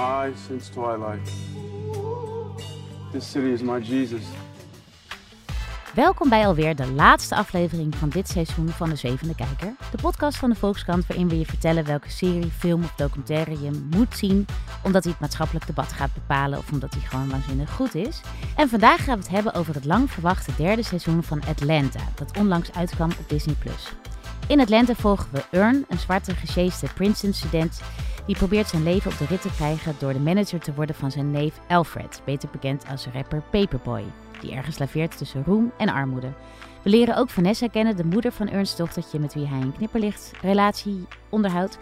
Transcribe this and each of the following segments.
I since twilight. This city is my Jesus. Welkom bij alweer de laatste aflevering van dit seizoen van De Zevende Kijker. De podcast van de Volkskrant waarin we je vertellen welke serie, film of documentaire je moet zien. Omdat hij het maatschappelijk debat gaat bepalen of omdat hij gewoon waanzinnig goed is. En vandaag gaan we het hebben over het lang verwachte derde seizoen van Atlanta, dat onlangs uitkwam op Disney+. In Atlanta volgen we Earn, een zwarte gesjeeste Princeton-student die probeert zijn leven op de rit te krijgen door de manager te worden van zijn neef Alfred, beter bekend als rapper Paperboy, die ergens laveert tussen roem en armoede. We leren ook Vanessa kennen, de moeder van Ernst dochtertje met wie hij een knipperlicht relatie onderhoudt.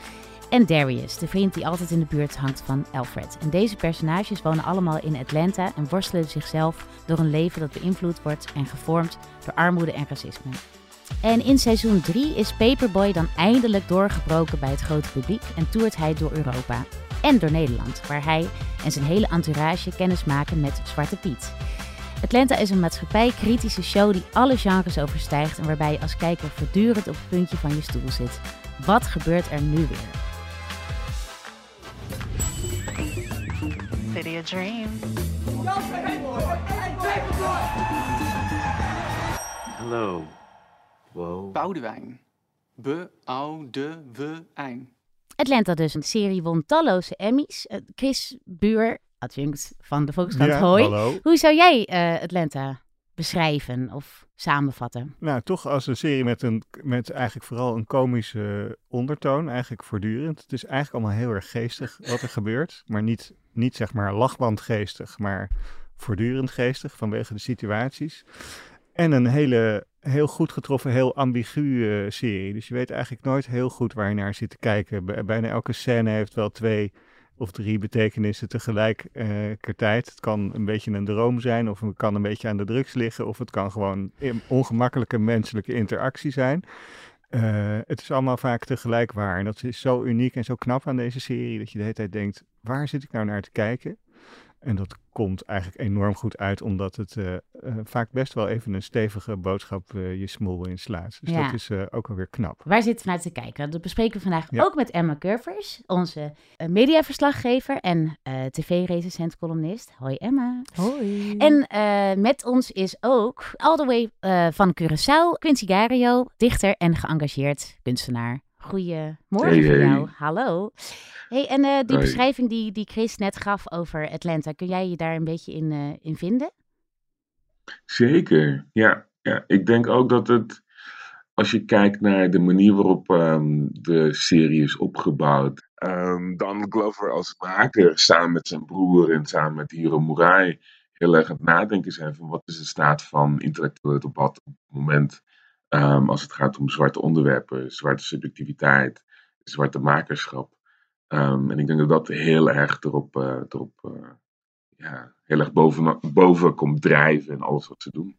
En Darius, de vriend die altijd in de buurt hangt van Alfred. En deze personages wonen allemaal in Atlanta en worstelen zichzelf door een leven dat beïnvloed wordt en gevormd door armoede en racisme. En in seizoen 3 is Paperboy dan eindelijk doorgebroken bij het grote publiek en toert hij door Europa en door Nederland, waar hij en zijn hele entourage kennis maken met Zwarte Piet. Atlanta is een maatschappij-kritische show die alle genres overstijgt en waarbij je als kijker voortdurend op het puntje van je stoel zit. Wat gebeurt er nu weer? City of Dreams. Hallo. Wow. Boudewijn. Be-oude-we-ein. Atlanta dus. De serie won talloze Emmys. Eh, Chris Buur, adjunct van de Volkskrant, Ja, hallo. Hoe zou jij eh, Atlanta beschrijven of samenvatten? Nou, toch als een serie met, een, met eigenlijk vooral een komische ondertoon, eigenlijk voortdurend. Het is eigenlijk allemaal heel erg geestig wat er gebeurt, maar niet, niet zeg maar lachbandgeestig, maar voortdurend geestig vanwege de situaties. En een hele, heel goed getroffen, heel ambigu eh, serie. Dus je weet eigenlijk nooit heel goed waar je naar zit te kijken. Bij- Bijna elke scène heeft wel twee of drie betekenissen tegelijkertijd. het kan een beetje een droom zijn, of het kan een beetje aan de drugs liggen, of het kan gewoon ongemakkelijke menselijke interactie zijn. Eh, het is allemaal vaak tegelijk waar. En dat is zo uniek en zo knap aan deze serie, dat je de hele tijd denkt, waar zit ik nou naar te kijken? En dat komt eigenlijk enorm goed uit, omdat het eh, eh, vaak best wel even een stevige boodschap eh, je smoel inslaat. Dus Ja. dat is eh, ook alweer knap. Waar zitten we naar te kijken? Dat bespreken we vandaag Ja. ook met Emma Curvers, onze eh, mediaverslaggever en eh tv-recensent columnist. Hoi Emma. Hoi. En eh, met ons is ook all the way eh, van Curaçao Quincy Gario, dichter en geëngageerd kunstenaar. Goedemorgen Hey, voor hey. jou. Hallo. Hey, en eh, die beschrijving die, die Chris net gaf over Atlanta, kun jij je daar een beetje in, eh, in vinden? Zeker, ja, ja. Ik denk ook dat het, als je kijkt naar de manier waarop ehm, de serie is opgebouwd, ehm Donald Glover als maker samen met zijn broer en samen met Hiro Murai heel erg aan het nadenken zijn van wat is de staat van intellectueel debat op het moment ehm, als het gaat om zwarte onderwerpen, zwarte subjectiviteit, zwarte makerschap. Ehm, en ik denk dat dat heel erg erop, eh, erop eh, ja, heel erg boven, boven komt drijven in alles wat ze doen.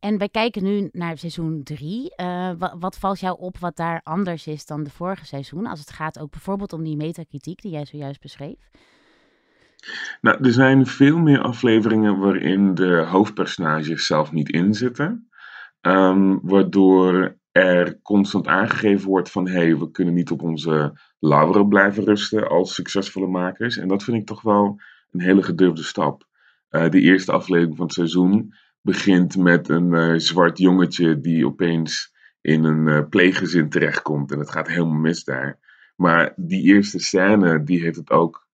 En wij kijken nu naar seizoen 3. wat, wat valt jou op wat daar anders is dan de vorige seizoen? Als het gaat ook bijvoorbeeld om die metakritiek die jij zojuist beschreef. Nou, er zijn veel meer afleveringen waarin de hoofdpersonages zelf niet inzitten. Ehm, waardoor er constant aangegeven wordt van hé, hey, we kunnen niet op onze lauweren blijven rusten als succesvolle makers. En dat vind ik toch wel een hele gedurfde stap. Eh, de eerste aflevering van het seizoen begint met een eh, zwart jongetje die opeens in een eh, pleeggezin terechtkomt. En het gaat helemaal mis daar. Maar die eerste scène, die heeft het ook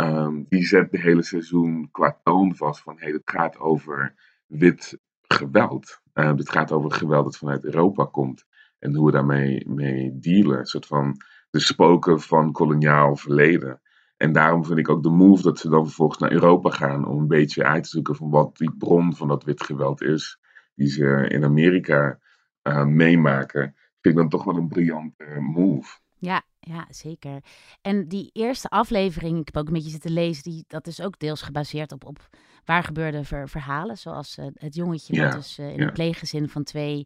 Ehm, die zet de hele seizoen qua toon vast van hey, het gaat over wit geweld. Het gaat over geweld dat vanuit Europa komt en hoe we daarmee mee dealen. Een soort van de spoken van koloniaal verleden. En daarom vind ik ook de move dat ze dan vervolgens naar Europa gaan om een beetje uit te zoeken van wat die bron van dat wit geweld is, die ze in Amerika uh, meemaken. Vind ik dan toch wel een briljante move. Ja, ja, zeker. En die eerste aflevering, ik heb ook een beetje zitten lezen, die, dat is ook deels gebaseerd op, op waar gebeurde ver, verhalen. Zoals uh, het jongetje Ja, wat dus uh, in ja. een pleeggezin van twee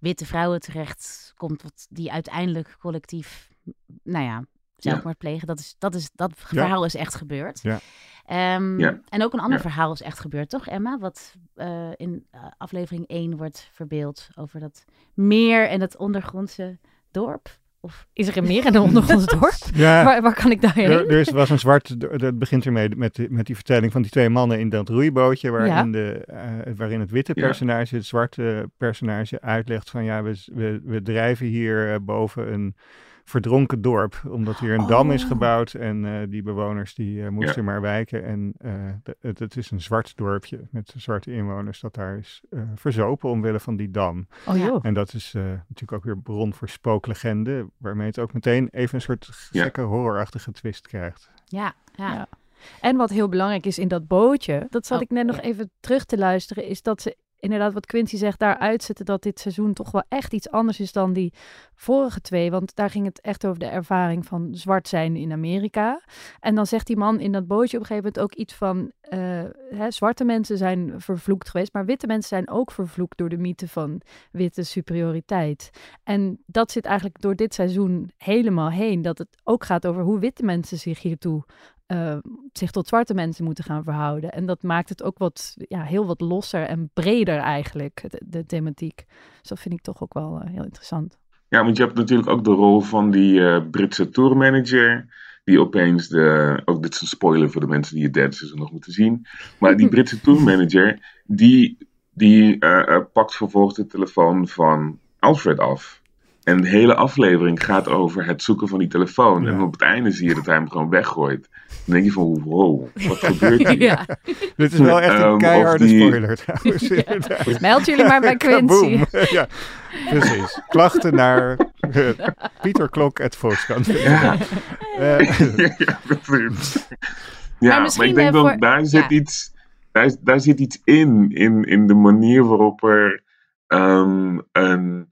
witte vrouwen terecht komt, wat die uiteindelijk collectief, nou ja, zelfmoord plegen. Dat, is, dat, is, dat verhaal is echt gebeurd. Ja. Ehm, Ja. En ook een ander Ja. verhaal is echt gebeurd, toch Emma? Wat eh, in aflevering 1 wordt verbeeld over dat meer en het ondergrondse dorp. Of Is er een meer in een ondergronds dorp? Ja, Waar, waar kan ik daarheen? er, er is, was een zwart, dat begint ermee met, die- met die vertelling van die twee mannen in dat roeibootje, waarin, Ja. de, eh, waarin het witte Ja. personage het zwarte personage uitlegt van ja, we, we, we drijven hier eh, boven een verdronken dorp, omdat hier een dam is Oh. gebouwd en eh, die bewoners die eh, moesten maar wijken en eh, het, het is een zwart dorpje met zwarte inwoners dat daar is eh, verzopen omwille van die dam. Oh joh. En dat is eh, natuurlijk ook weer bron voor spooklegende, waarmee het ook meteen even een soort Ja. gekke horrorachtige twist krijgt. ja, ja. Ja. En wat heel belangrijk is in dat bootje, dat zat Oh, ik net nog even terug te luisteren, is dat ze inderdaad wat Quincy zegt, daar uitzetten dat dit seizoen toch wel echt iets anders is dan die vorige twee. Want daar ging het echt over de ervaring van zwart zijn in Amerika. En dan zegt die man in dat bootje op een gegeven moment ook iets van, eh, hè, zwarte mensen zijn vervloekt geweest, maar witte mensen zijn ook vervloekt door de mythe van witte superioriteit. En dat zit eigenlijk door dit seizoen helemaal heen, dat het ook gaat over hoe witte mensen zich hiertoe eh, zich tot zwarte mensen moeten gaan verhouden. En dat maakt het ook wat, ja, heel wat losser en breder eigenlijk, de, de thematiek. Dus dat vind ik toch ook wel eh, heel interessant. Ja, want je hebt natuurlijk ook de rol van die eh, Britse tourmanager. Die opeens de. Ook dit is een spoiler voor de mensen die het derde seizoen nog moeten zien. Maar die Britse tourmanager. Die, die eh, pakt vervolgens de telefoon van Alfred af. En de hele aflevering gaat over het zoeken van die telefoon. Ja. En op het einde zie je dat hij hem gewoon weggooit. Dan denk je van, wow, wat gebeurt hier? ja. Dit is wel echt Ehm, een of keiharde die- spoiler trouwens. Meld jullie maar bij Quincy. Ja, precies. Klachten naar uh, Pieter Klok, het Volkskrant. Ja. Eh, ja, precies. Ja, maar, misschien, ik denk eh, dat daar zit ja. iets, daar zit iets in, in, in de manier waarop er ehm, een,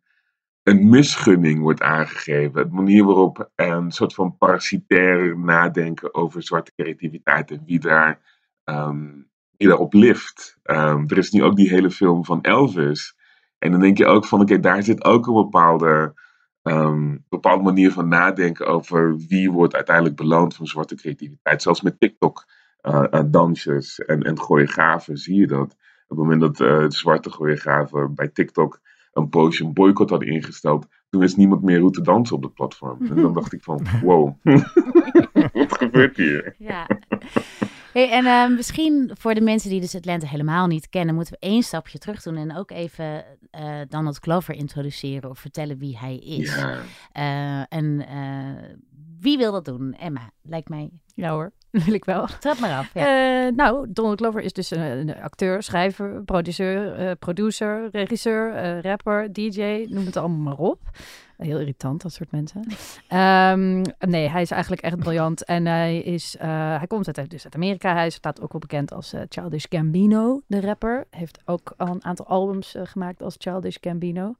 een misgunning wordt aangegeven. De manier waarop een soort van parasitair nadenken over zwarte creativiteit en wie daar ehm, wie daarop lift. Ehm, er is nu ook die hele film van Elvis. En dan denk je ook van, oké, daar zit ook een bepaalde ehm, bepaalde manier van nadenken over wie wordt uiteindelijk beloond voor zwarte creativiteit. Zelfs met TikTok, eh, eh, dansers en, en choreografen zie je dat. Op het moment dat de zwarte choreografen bij TikTok een poosje een boycott hadden ingesteld, toen wist niemand meer hoe te dansen op het platform. En dan dacht ik van, wow, wat gebeurt hier? Ja. Hey, en eh, misschien voor de mensen die dus Atlanta helemaal niet kennen, moeten we één stapje terug doen en ook even eh Donald Glover introduceren of vertellen wie hij is. Ja, Eh, en eh, wie wil dat doen? Emma, lijkt mij. Ja hoor, wil ik wel. Trap maar af. Ja. Eh, nou, Donald Glover is dus een, een acteur, schrijver, produceur, eh, producer, regisseur, eh, rapper, DJ, noem het allemaal maar op. Heel irritant, dat soort mensen. Ehm, nee, hij is eigenlijk echt briljant. En hij, is, hij komt uit, dus uit Amerika. Hij staat ook wel bekend als Childish Gambino, de rapper. Heeft ook al een aantal albums gemaakt als Childish Gambino.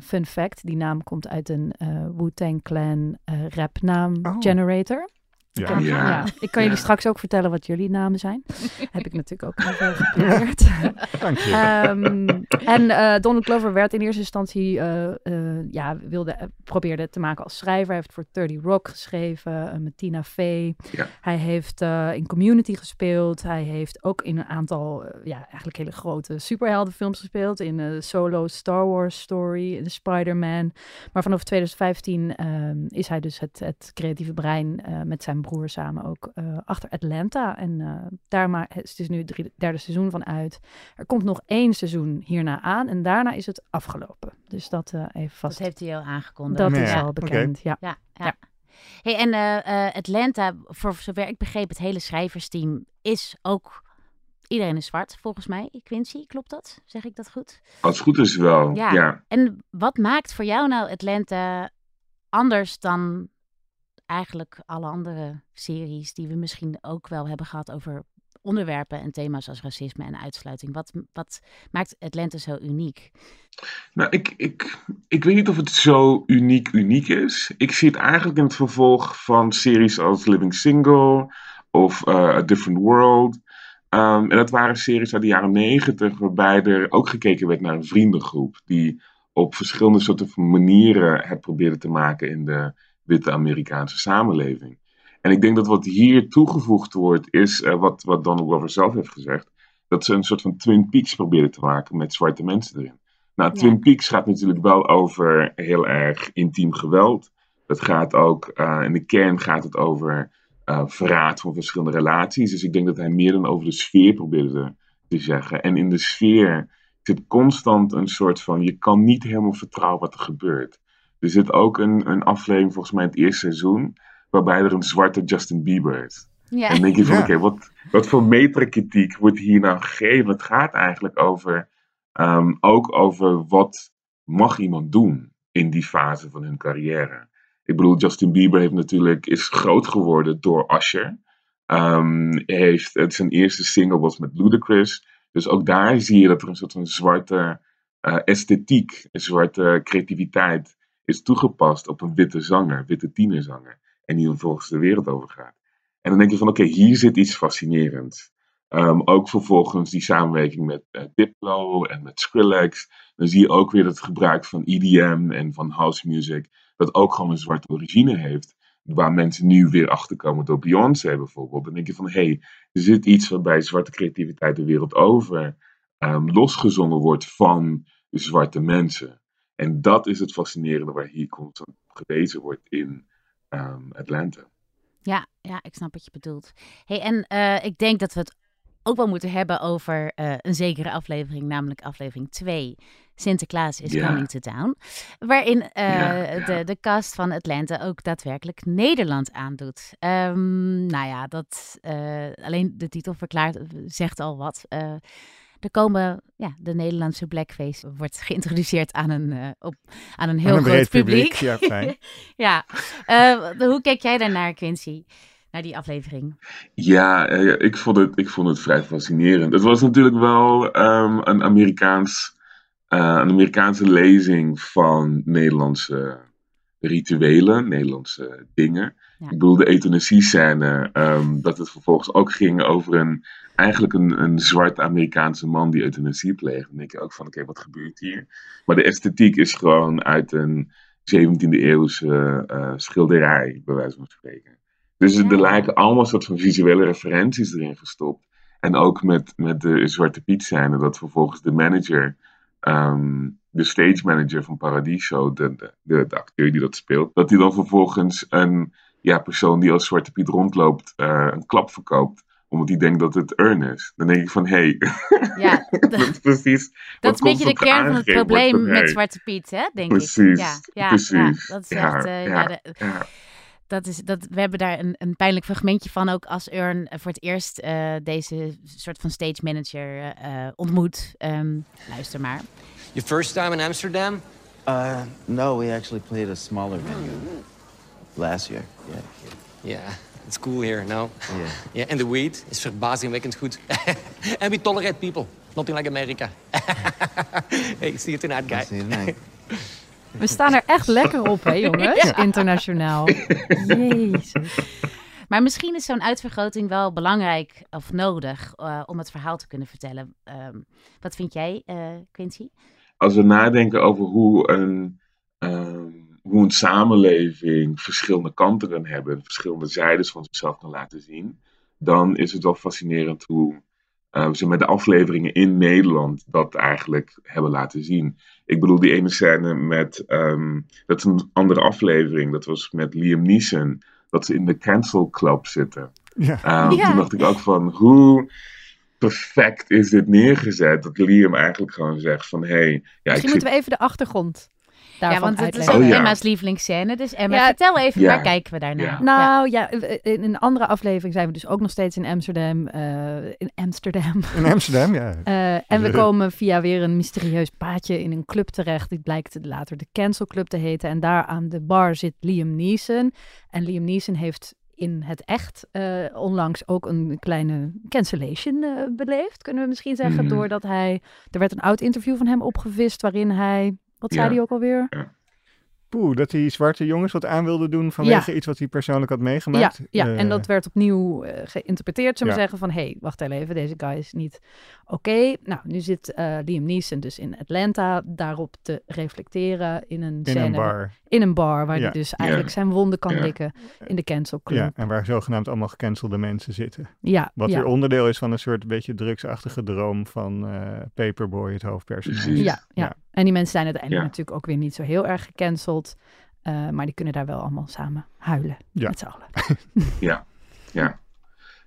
Fun fact, die naam komt uit een Wu-Tang Clan eh, rapnaam Oh. generator. Ik, ja. heb- Ja. ja, ik kan jullie Ja. straks ook vertellen wat jullie namen zijn. Heb ik natuurlijk ook even geprobeerd. Dank je. Ehm, en eh, Donald Glover werd in eerste instantie, eh, eh, ja, wilde, probeerde het te maken als schrijver. Hij heeft voor 30 Rock geschreven, met Tina Fey. Ja. Hij heeft eh, in Community gespeeld. Hij heeft ook in een aantal, ja, eigenlijk hele grote superheldenfilms gespeeld. In solo Star Wars story, in de Spider-Man. Maar vanaf 2015 ehm, is hij dus het, het creatieve brein eh, met zijn broer samen ook eh, achter Atlanta. En eh, daar maar, het is dus nu het drie- derde seizoen van uit. Er komt nog één seizoen hierna aan en daarna is het afgelopen. Dus dat eh, even Dat vast. heeft hij al aangekondigd. Dat Ja, is al bekend, ja. Ja, ja. Ja. Hey, en eh, eh, Atlanta, voor zover ik begreep, het hele schrijversteam is ook... Iedereen is zwart, volgens mij. Quincy, klopt dat? Zeg ik dat goed? als het goed is wel. Ja. ja. En wat maakt voor jou nou Atlanta anders dan eigenlijk alle andere series die we misschien ook wel hebben gehad over onderwerpen en thema's als racisme en uitsluiting. Wat, wat maakt Atlanta zo uniek? Nou, ik, ik, ik weet niet of het zo uniek uniek is. Ik zie het eigenlijk in het vervolg van series als Living Single of uh, A Different World. Um, en dat waren series uit de jaren negentig, waarbij er ook gekeken werd naar een vriendengroep. Die op verschillende soorten manieren het probeerde te maken in de witte Amerikaanse samenleving. En ik denk dat wat hier toegevoegd wordt, is uh, wat, wat Donald Glover zelf heeft gezegd. Dat ze een soort van Twin Peaks proberen te maken met zwarte mensen erin. Nou, Twin Peaks gaat natuurlijk wel over heel erg intiem geweld. Het gaat ook, uh, in de kern gaat het over uh, verraad van verschillende relaties. Dus ik denk dat hij meer dan over de sfeer probeerde te zeggen. En in de sfeer zit constant een soort van, je kan niet helemaal vertrouwen wat er gebeurt. Er zit ook een, een aflevering, volgens mij in het eerste seizoen, waarbij er een zwarte Justin Bieber is. Ja. En dan denk je van, oké, wat, wat voor metakritiek wordt hier nou gegeven? Het gaat eigenlijk over, um, ook over wat mag iemand doen in die fase van hun carrière. Ik bedoel, Justin Bieber heeft natuurlijk, is groot geworden door Usher. Um, heeft, het zijn eerste single was met Ludacris. Dus ook daar zie je dat er een soort van zwarte uh, esthetiek, een zwarte creativiteit is toegepast op een witte zanger, witte tienerzanger. En die vervolgens de wereld overgaat. En dan denk je van, oké, hier zit iets fascinerends. Um, ook vervolgens die samenwerking met uh, Diplo en met Skrillex. Dan zie je ook weer het gebruik van EDM en van house music. Dat ook gewoon een zwarte origine heeft. Waar mensen nu weer achterkomen door Beyoncé bijvoorbeeld. Dan denk je van, hé, hey, er zit iets waarbij zwarte creativiteit de wereld over um, losgezongen wordt van zwarte mensen. En dat is het fascinerende waar hier constant gewezen wordt in um, Atlanta. Ja, ja, ik snap wat je bedoelt. Hey, en uh, ik denk dat we het ook wel moeten hebben over uh, een zekere aflevering, namelijk aflevering 2. Sinterklaas is yeah. coming to town. Waarin uh, yeah, de, de cast van Atlanta ook daadwerkelijk Nederland aandoet. Um, nou ja, dat alleen de titel verklaart, zegt al wat. Er komen, ja, de Nederlandse blackface wordt geïntroduceerd aan een, uh, op, aan een heel een groot publiek. publiek. Ja, fijn. ja. Uh, hoe kijk jij daarnaar, Quincy? Naar die aflevering? Ja, uh, ik, vond het, ik vond het vrij fascinerend. Het was natuurlijk wel um, een, Amerikaans, een Amerikaanse lezing van Nederlandse rituelen, Nederlandse dingen. Ik bedoel, de euthanasie-scène, um, dat het vervolgens ook ging over een eigenlijk een, een zwart Amerikaanse man die euthanasie pleegt. Dan denk je ook van, oké, okay, wat gebeurt hier? Maar de esthetiek is gewoon uit een 17e eeuwse uh, schilderij, bij wijze van spreken. Dus ja. er lijken allemaal soort van visuele referenties erin gestopt. En ook met, met de Zwarte Piet scène, dat vervolgens de manager, um, de stage manager van Paradiso, de, de, de, de acteur die dat speelt, dat hij dan vervolgens een ja, persoon die als Zwarte Piet rondloopt, uh, een klap verkoopt omdat hij denkt dat het earn is. Dan denk ik van, hé, hey, ja, dat is precies... Dat is een beetje de kern van het probleem met hey. Zwarte Piet, hè, denk precies, ik. Ja, ja, precies. Ja, dat is echt... Uh, ja, de, dat is, dat, we hebben daar een, een pijnlijk fragmentje van ook als Earn voor het eerst uh, deze soort van stage manager uh, ontmoet. Um, luister maar. Your first time in Amsterdam? Uh, no, we actually played a smaller venue last year. Yeah. Yeah. It's cool here, no? Yeah. Yeah, and the weed is verbazingwekkend goed. and we tolerate people. Nothing like America. hey, see you tonight, guy. See you tonight. We staan er echt lekker op, hè, jongens? Ja. Internationaal. Jezus. Maar misschien is zo'n uitvergroting wel belangrijk of nodig uh, om het verhaal te kunnen vertellen. Um, wat vind jij, uh, Quincy? Als we nadenken over hoe een, um, hoe een samenleving verschillende kanten kan hebben, verschillende zijdes van zichzelf kan laten zien, dan is het wel fascinerend hoe uh, ze met de afleveringen in Nederland dat eigenlijk hebben laten zien. Ik bedoel, die ene scène met, um, dat is een andere aflevering, dat was met Liam Neeson, dat ze in de Cancel Club zitten. Ja. Um, ja. Toen dacht ik ook van, hoe perfect is dit neergezet? Dat Liam eigenlijk gewoon zegt van, hé... Hey, ja, Misschien moeten we even de achtergrond ja, want het is ook oh, ja. Emma's lievelingsscène. Dus Emma, ja, vertel even, waar kijken we daarnaar? Ja. Nou ja, in een andere aflevering zijn we dus ook nog steeds in Amsterdam. Uh, in Amsterdam. In Amsterdam, ja. Uh, en we komen via weer een mysterieus paadje in een club terecht. Die blijkt later de Cancel Club te heten. En daar aan de bar zit Liam Neeson. En Liam Neeson heeft in het echt eh, onlangs ook een kleine cancellation uh, beleefd, kunnen we misschien zeggen. Mhm. Doordat hij, er werd een oud interview van hem opgevist waarin hij, wat zei Ja. hij ook alweer? Poeh, dat die zwarte jongens wat aan wilde doen vanwege iets wat hij persoonlijk had Ja, meegemaakt. ja, Eh, en dat werd opnieuw eh, geïnterpreteerd. Zullen we ja. zeggen van, hé, hey, wacht even, deze guy is niet oké. Nou, nu zit eh, Liam Neeson dus in Atlanta daarop te reflecteren in een in scène. een bar. In een bar, waar Ja. hij dus eigenlijk zijn wonden kan Ja. likken in de cancel club. Ja, en waar zogenaamd allemaal gecancelde mensen zitten. Ja, Wat ja. weer onderdeel is van een soort beetje drugsachtige droom van eh, Paperboy, het hoofdpersonage. Ja, ja. En die mensen zijn uiteindelijk Ja. natuurlijk ook weer niet zo heel erg gecanceld. eh, maar die kunnen daar wel allemaal samen huilen. Ja. Met z'n allen. Ja, ja.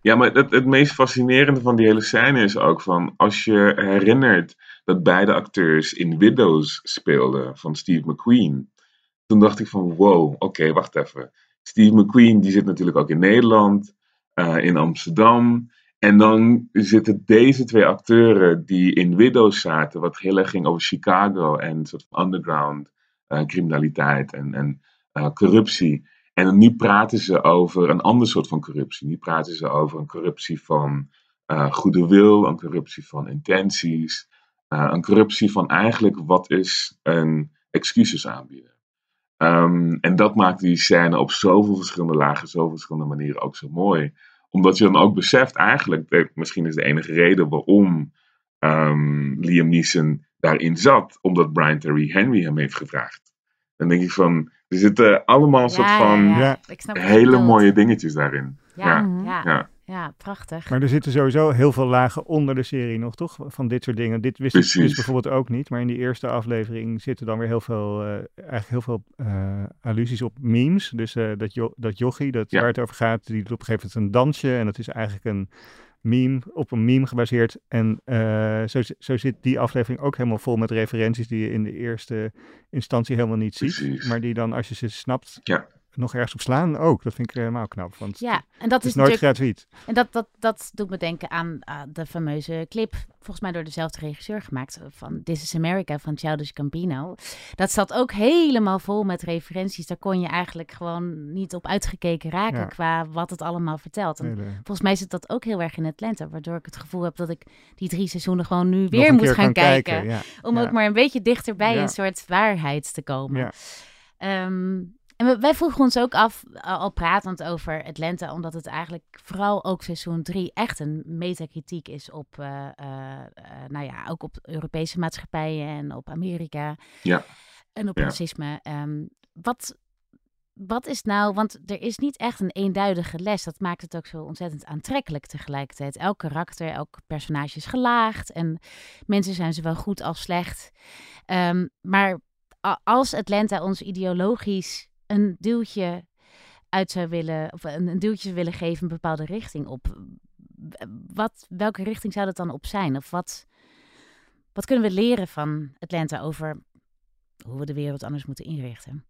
Ja, maar het, het meest fascinerende van die hele scène is ook van... als je herinnert dat beide acteurs in Widows speelden van Steve McQueen... toen dacht ik van wow, oké, wacht even. Steve McQueen die zit natuurlijk ook in Nederland, eh, in Amsterdam... En dan zitten deze twee acteuren die in Widows zaten... wat heel erg ging over Chicago en een soort van underground eh, criminaliteit en, en eh, corruptie... En nu praten ze over een ander soort van corruptie. Nu praten ze over een corruptie van eh, goede wil, een corruptie van intenties, een corruptie van eigenlijk wat is een excuses aanbieden. Ehm, en dat maakt die scène op zoveel verschillende lagen, zoveel verschillende manieren ook zo mooi. Omdat je dan ook beseft, eigenlijk, misschien is de enige reden waarom ehm, Liam Neeson daarin zat, omdat Brian Terry Henry hem heeft gevraagd. Dan denk ik van, er zitten allemaal een soort van Ja. Hele mooie dingetjes daarin. Ja, Ja. Ja, prachtig. Maar er zitten sowieso heel veel lagen onder de serie nog, toch? Van dit soort dingen. Dit wist ik dus bijvoorbeeld ook niet. Maar in die eerste aflevering zitten dan weer heel veel, eh, eigenlijk heel veel eh, allusies op memes. Dus eh, dat, jo dat jochie, dat, Ja. waar het over gaat, die doet op een gegeven moment een dansje. En dat is eigenlijk een meme, op een meme gebaseerd. En eh, zo, zo zit die aflevering ook helemaal vol met referenties die je in de eerste instantie helemaal niet ziet. Precies. Maar die dan, als je ze snapt, Ja. Nog ergens op slaan ook. Dat vind ik helemaal knap. Want Ja, en dat is is nooit gratuit. En dat, dat, dat doet me denken aan de fameuze clip, volgens mij door dezelfde regisseur gemaakt, van This is America van Childish Gambino. Dat zat ook helemaal vol met referenties. Daar kon je eigenlijk gewoon niet op uitgekeken raken Ja. qua wat het allemaal vertelt. En Hele- volgens mij zit dat ook heel erg in Atlanta, waardoor ik het gevoel heb dat ik die drie seizoenen gewoon nu weer moet gaan kijken. ja. Om Ja. ook maar een beetje dichterbij een soort waarheid te komen. Ja. En wij vroegen ons ook af, al al pratend over Atlanta, omdat het eigenlijk vooral ook seizoen 3 echt een metakritiek is op, eh, eh, eh, nou ja, ook op Europese maatschappijen en op Amerika. Ja. En op Ja. racisme. Ehm, wat, wat is nou, want er is niet echt een eenduidige les. Dat maakt het ook zo ontzettend aantrekkelijk tegelijkertijd. Elk karakter, elk personage is gelaagd en mensen zijn zowel goed als slecht. Ehm, maar als Atlanta ons ideologisch een duwtje uit zou willen, of een, een duwtje zou willen geven, een bepaalde richting op, wat, welke richting zou dat dan op zijn? Of wat, wat kunnen we leren van Atlanta over hoe we de wereld anders moeten inrichten?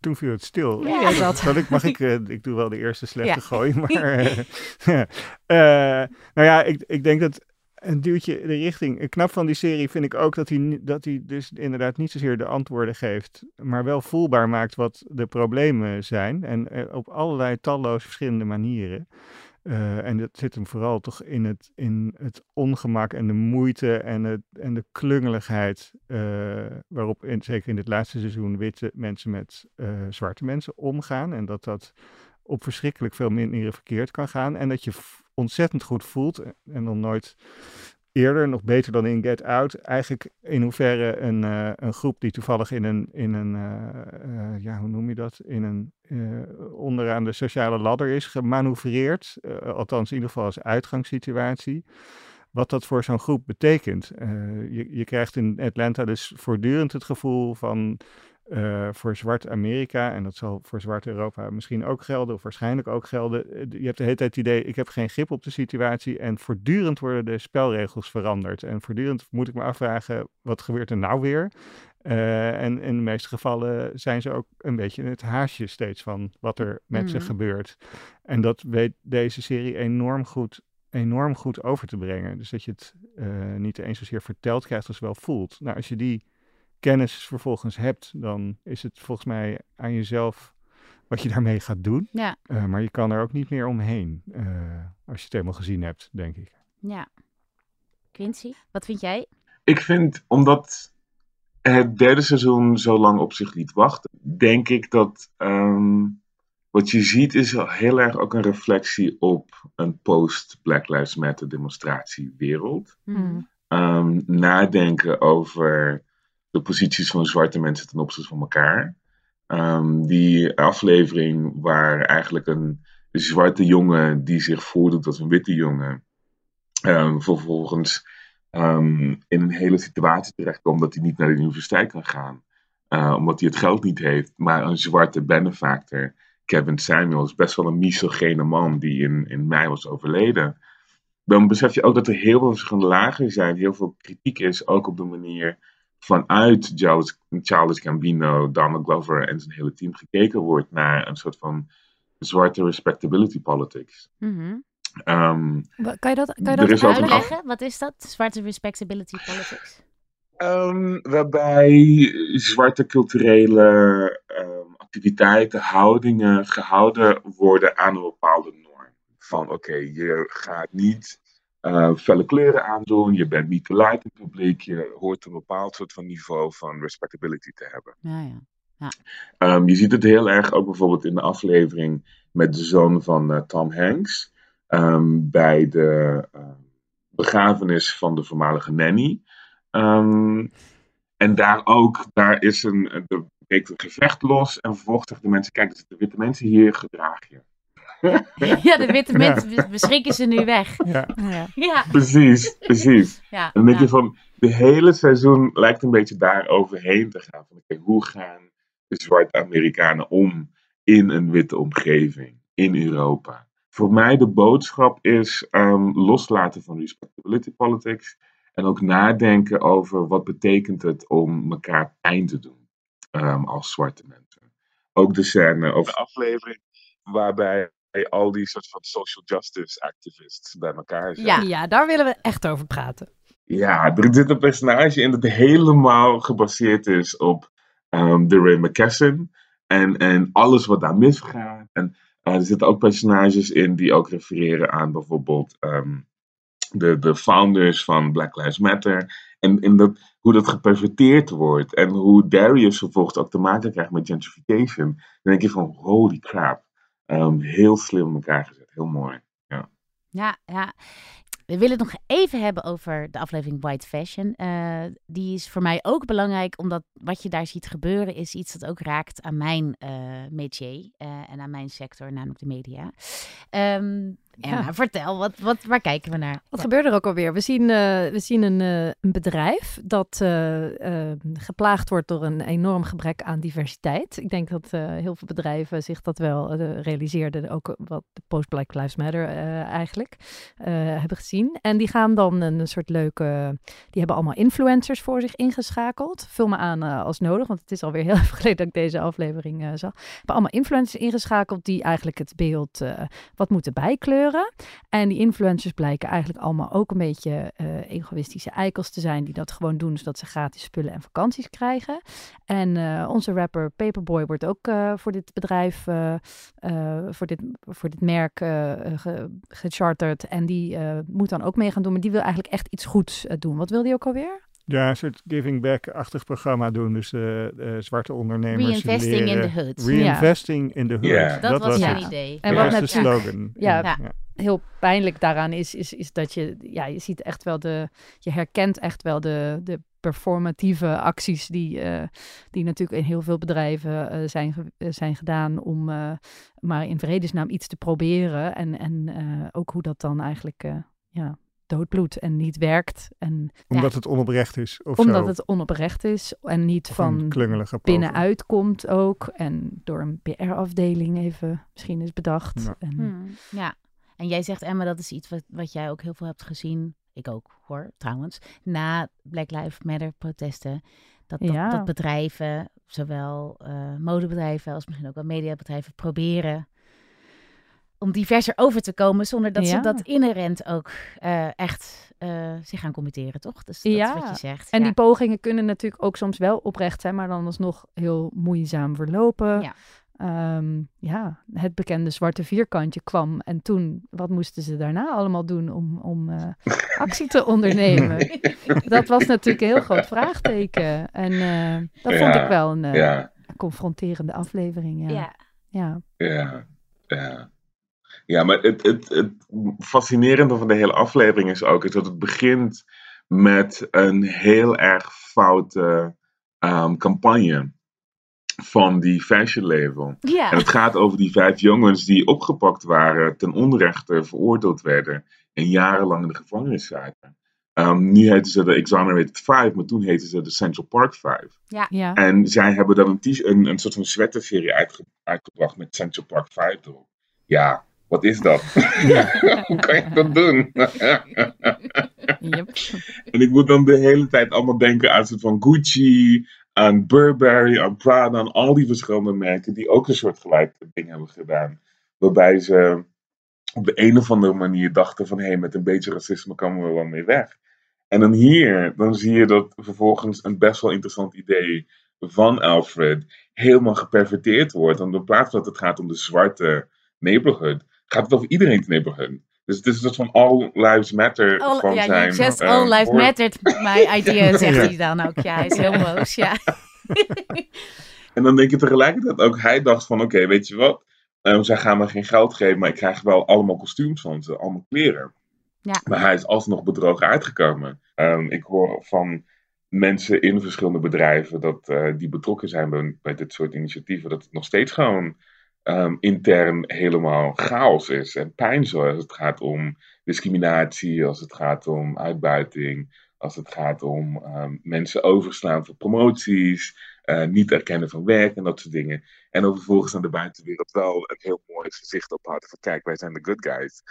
Toen viel het stil. Ja, ja, dat. Zal ik, mag ik, eh, ik doe wel de eerste slechte Ja. gooi, maar... eh, eh, nou ja, ik, ik denk dat een duwtje de richting... Knap van die serie vind ik ook dat hij, dat hij dus inderdaad niet zozeer de antwoorden geeft, maar wel voelbaar maakt wat de problemen zijn. En eh, op allerlei talloze verschillende manieren. Eh, en dat zit hem vooral toch in het, in het ongemak en de moeite en, het, en de klungeligheid. eh, waarop, zeker in het laatste seizoen, witte mensen met zwarte mensen omgaan. En dat dat op verschrikkelijk veel manieren verkeerd kan gaan. En dat je ontzettend goed voelt. En dan nooit eerder, nog beter dan in Get Out. Eigenlijk in hoeverre een, eh, een groep die toevallig in een, in een eh, eh, ja, hoe noem je dat? In een onderaan de sociale ladder is gemanoeuvreerd. althans, in ieder geval als uitgangssituatie. Wat dat voor zo'n groep betekent. Je, je krijgt in Atlanta dus voortdurend het gevoel van eh, voor zwart Amerika, en dat zal voor zwart Europa misschien ook gelden, of waarschijnlijk ook gelden. eh, Je hebt de hele tijd het idee, ik heb geen grip op de situatie en voortdurend worden de spelregels veranderd. En voortdurend moet ik me afvragen, wat gebeurt er nou weer? Eh, en in de meeste gevallen zijn ze ook een beetje het haasje steeds van wat er met ze Mhm. gebeurt. En dat weet deze serie enorm goed, enorm goed over te brengen. Dus dat je het niet eens zozeer verteld krijgt als wel voelt. Nou, als je die kennis vervolgens hebt, dan is het volgens mij aan jezelf wat je daarmee gaat doen. Ja. Uh, maar je kan er ook niet meer omheen uh, als je het helemaal gezien hebt, denk ik. Ja. Quincy, wat vind jij? Ik vind, omdat het derde seizoen zo lang op zich liet wachten, denk ik dat um, wat je ziet is heel erg ook een reflectie op een post-Black Lives Matter demonstratiewereld. Mm. Um, nadenken over de posities van zwarte mensen ten opzichte van elkaar. Um, die aflevering waar eigenlijk een zwarte jongen die zich voordoet als een witte jongen, um, vervolgens um, in een hele situatie terechtkomt dat hij niet naar de universiteit kan gaan, uh, omdat hij het geld niet heeft. Maar een zwarte benefactor, Kevin Samuels, best wel een misogene man die in, in mei was overleden. Dan besef je ook dat er heel veel verschillende lagen zijn, heel veel kritiek is, ook op de manier vanuit Charles Gambino, Donald Glover en zijn hele team gekeken wordt naar een soort van zwarte respectability politics. Mm-hmm. Um, kan je dat, kan je dat Uitleggen, wat is dat? Zwarte respectability politics? Um, waarbij zwarte culturele um, activiteiten, houdingen gehouden worden aan een bepaalde norm. Van oké, okay, je gaat niet uh, felle kleuren aandoen, je bent niet te light in het publiek, je hoort een bepaald soort van niveau van respectability te hebben. Ja, ja. ja. Um, je ziet het heel erg ook bijvoorbeeld in de aflevering met de zoon van uh, Tom Hanks. Um, bij de uh, begrafenis van de voormalige nanny. Um, en daar ook, daar is een, er breekt een gevecht los. En vervolgens zeggen de mensen, kijk, zitten witte mensen hier, gedraag je. ja, de witte mensen beschikken ze nu weg. Ja. Ja. ja. Precies, precies. Ja, En dan denk ja. je van, de hele seizoen lijkt een beetje daar overheen te gaan. Van, oké, hoe gaan de zwarte Amerikanen om in een witte omgeving in Europa? Voor mij de boodschap is um, loslaten van respectability politics. En ook nadenken over wat betekent het om elkaar pijn te doen um, als zwarte mensen. Ook de scène of de aflevering waarbij al die soort van social justice activists bij elkaar zijn. Ja. Ja, daar willen we echt over praten. Ja, er zit een personage in dat helemaal gebaseerd is op um, de Ray McKesson. En, en alles wat daar misgaat. En uh, er zitten ook personages in die ook refereren aan bijvoorbeeld um, de, de founders van Black Lives Matter. En, en dat, hoe dat geperverteerd wordt. En hoe Darius vervolgens ook te maken krijgt met gentrification. Dan denk je van, holy crap. Um, heel slim in elkaar gezet. Heel mooi. Ja. Ja, ja. We willen het nog even hebben over de aflevering White Fashion. Uh, die is voor mij ook belangrijk, omdat wat je daar ziet gebeuren is iets dat ook raakt aan mijn uh, métier uh, en aan mijn sector, namelijk de media. Um, ja. ja. vertel, wat, wat, waar kijken we naar? Wat gebeurt er ook alweer? We zien, we zien een, een bedrijf dat geplaagd wordt door een enorm gebrek aan diversiteit. Ik denk dat heel veel bedrijven zich dat wel realiseerden, ook wat de post-Black Lives Matter eigenlijk hebben gezien. En die gaan dan een soort leuke. Die hebben allemaal influencers voor zich ingeschakeld. Vul me aan als nodig, want het is alweer heel even geleden dat ik deze aflevering zag. Hebben allemaal influencers ingeschakeld die eigenlijk het beeld wat moeten bijkleuren. En die influencers blijken eigenlijk allemaal ook een beetje egoïstische eikels te zijn. Die dat gewoon doen zodat ze gratis spullen en vakanties krijgen. En onze rapper Paperboy wordt ook voor dit bedrijf, voor, dit, voor dit merk ge, gecharterd. En die moet dan ook mee gaan doen, maar die wil eigenlijk echt iets goeds uh, doen. Wat wil die ook alweer? Ja, een soort giving back-achtig programma doen. Dus uh, uh, zwarte ondernemers Reinvesting leren. in the hood. Reinvesting ja. in the hood. Yeah. Dat, dat was het. idee. En wat is de slogan. Ja, ja. ja, heel pijnlijk daaraan is, is, is dat je, ja, je ziet echt wel de, je herkent echt wel de, de performatieve acties die, uh, die natuurlijk in heel veel bedrijven uh, zijn, uh, zijn gedaan om maar in vredesnaam iets te proberen. En, en ook hoe dat dan eigenlijk ja, doodbloedt en niet werkt. En, omdat ja, het onoprecht is? Of omdat zo. het onoprecht is en niet Of van binnenuit komt ook. En door een PR-afdeling even misschien is bedacht. Ja. En, Hmm, ja. En jij zegt, Emma, dat is iets wat, wat jij ook heel veel hebt gezien. Ik ook, hoor, trouwens. Na Black Lives Matter protesten. Dat, dat, Ja. dat bedrijven, zowel eh, modebedrijven als misschien ook wel mediabedrijven, proberen om diverser over te komen zonder dat Ja. ze dat inherent ook eh, echt eh, zich gaan committeren, toch? Dus dat Ja. is wat je zegt. En ja. die pogingen kunnen natuurlijk ook soms wel oprecht zijn, maar dan alsnog heel moeizaam verlopen. Ja. ehm, ja, het bekende zwarte vierkantje kwam. En toen, wat moesten ze daarna allemaal doen om, om eh, actie te ondernemen? dat was natuurlijk een heel groot vraagteken. En eh, dat vond ik wel een eh, confronterende aflevering. Ja. Ja. ja. Ja, ja. Ja, maar het, het, het fascinerende van de hele aflevering is ook is dat het begint met een heel erg foute ehm, campagne van die fashion label. Ja. En het gaat over die vijf jongens die opgepakt waren, ten onrechte veroordeeld werden en jarenlang in de gevangenis zaten. Ehm, nu heten ze de Exonerated Five, maar toen heten ze de Central Park Five. ja. En zij hebben dan een, een, een soort van sweaterserie uitge- uitgebracht met Central Park 5 erop. Ja, wat is dat? Hoe kan je dat doen? Yep. en ik moet dan de hele tijd allemaal denken aan soort van Gucci, aan Burberry, aan Prada, aan al die verschillende merken die ook een soort gelijk ding hebben gedaan. Waarbij ze op de een of andere manier dachten van hé, hey, met een beetje racisme komen we wel mee weg. En dan hier, dan zie je dat vervolgens een best wel interessant idee van Alfred helemaal geperverteerd wordt. Want in plaats van dat het gaat om de zwarte neighborhood, gaat het over iedereen's neighborhood. Dus het is een soort van all lives matter All, van ja, zijn... just eh, all life woord. mattered, my idea, zegt Ja. hij dan ook. Ja, hij is heel boos, ja. En dan denk je tegelijkertijd ook, hij dacht van oké, weet je wat? Ehm, zij gaan me geen geld geven, maar ik krijg wel allemaal kostuums van ze, allemaal kleren. Ja. Maar hij is alsnog bedrogen uitgekomen. Ehm, ik hoor van mensen in verschillende bedrijven dat eh, die betrokken zijn bij, bij dit soort initiatieven, dat het nog steeds gewoon ehm, intern helemaal chaos is en pijn zo als het gaat om discriminatie, als het gaat om uitbuiting, als het gaat om ehm, mensen overslaan voor promoties, eh, niet erkennen van werk en dat soort dingen. En dan vervolgens aan de buitenwereld wel een heel mooi gezicht ophouden van kijk, wij zijn de good guys.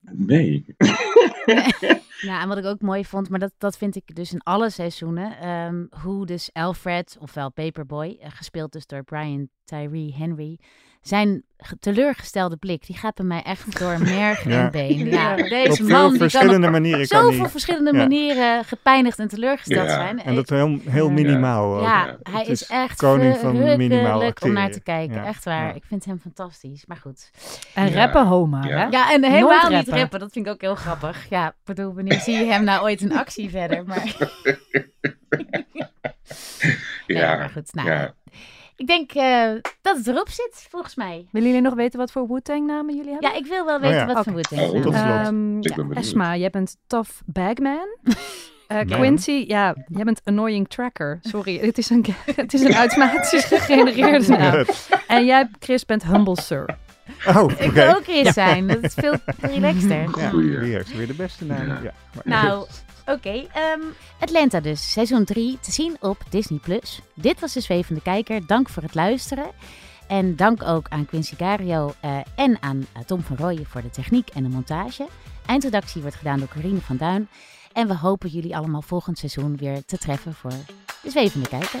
Nee. Nou, en wat ik ook mooi vond, maar dat, dat vind ik dus in alle seizoenen, ehm, hoe dus Alfred, ofwel Paperboy, eh, gespeeld dus door Brian Tyree Henry, zijn ge- teleurgestelde blik, die gaat bij mij echt door merg Ja. en been. Ja, Ja. deze Op veel man die kan verschillende op manieren kan zoveel verschillende Ja. manieren gepijnigd en teleurgesteld Ja. zijn. En dat heel, heel Ja. minimaal ook. ja, hij is, is echt koning van minimaal om naar te kijken. Ja. Echt waar. Ja. Ik vind hem fantastisch. Maar goed. En Ja. rappen Homa, Ja. hè? Ja, en helemaal Nooit niet rappen. Dat vind ik ook heel grappig. Ja, bedoel, wanneer zie je hem nou ooit in actie verder? Maar, nee, Ja. maar goed. Nou, ja. Ik denk eh, dat het erop zit, volgens mij. Willen jullie nog weten wat voor Wu-Tang namen jullie hebben? Ja, ik wil wel weten ja. wat voor Wu-Tang Oh. Ehm, Ik ben benieuwd. Esma, jij bent Tough Bagman. Eh. Quincy, ja, jij bent Annoying Tracker. Sorry, het is een, het is een automatisch gegenereerde naam. En jij, Chris, bent Humble Sir. Oh, oké. Ik wil ook Chris zijn. Dat is veel relaxter. Ja, Goeie. weer de beste naam? Ja. Ja. maar- Nou, oké. ehm, Atlanta dus, seizoen 3, te zien op Disney+. Plus. Dit was de Zwevende Kijker. Dank voor het luisteren. En dank ook aan Quincy Gario eh, en aan eh, Tom van Rooyen voor de techniek en de montage. Eindredactie wordt gedaan door Corine van Duin. En we hopen jullie allemaal volgend seizoen weer te treffen voor de Zwevende Kijker.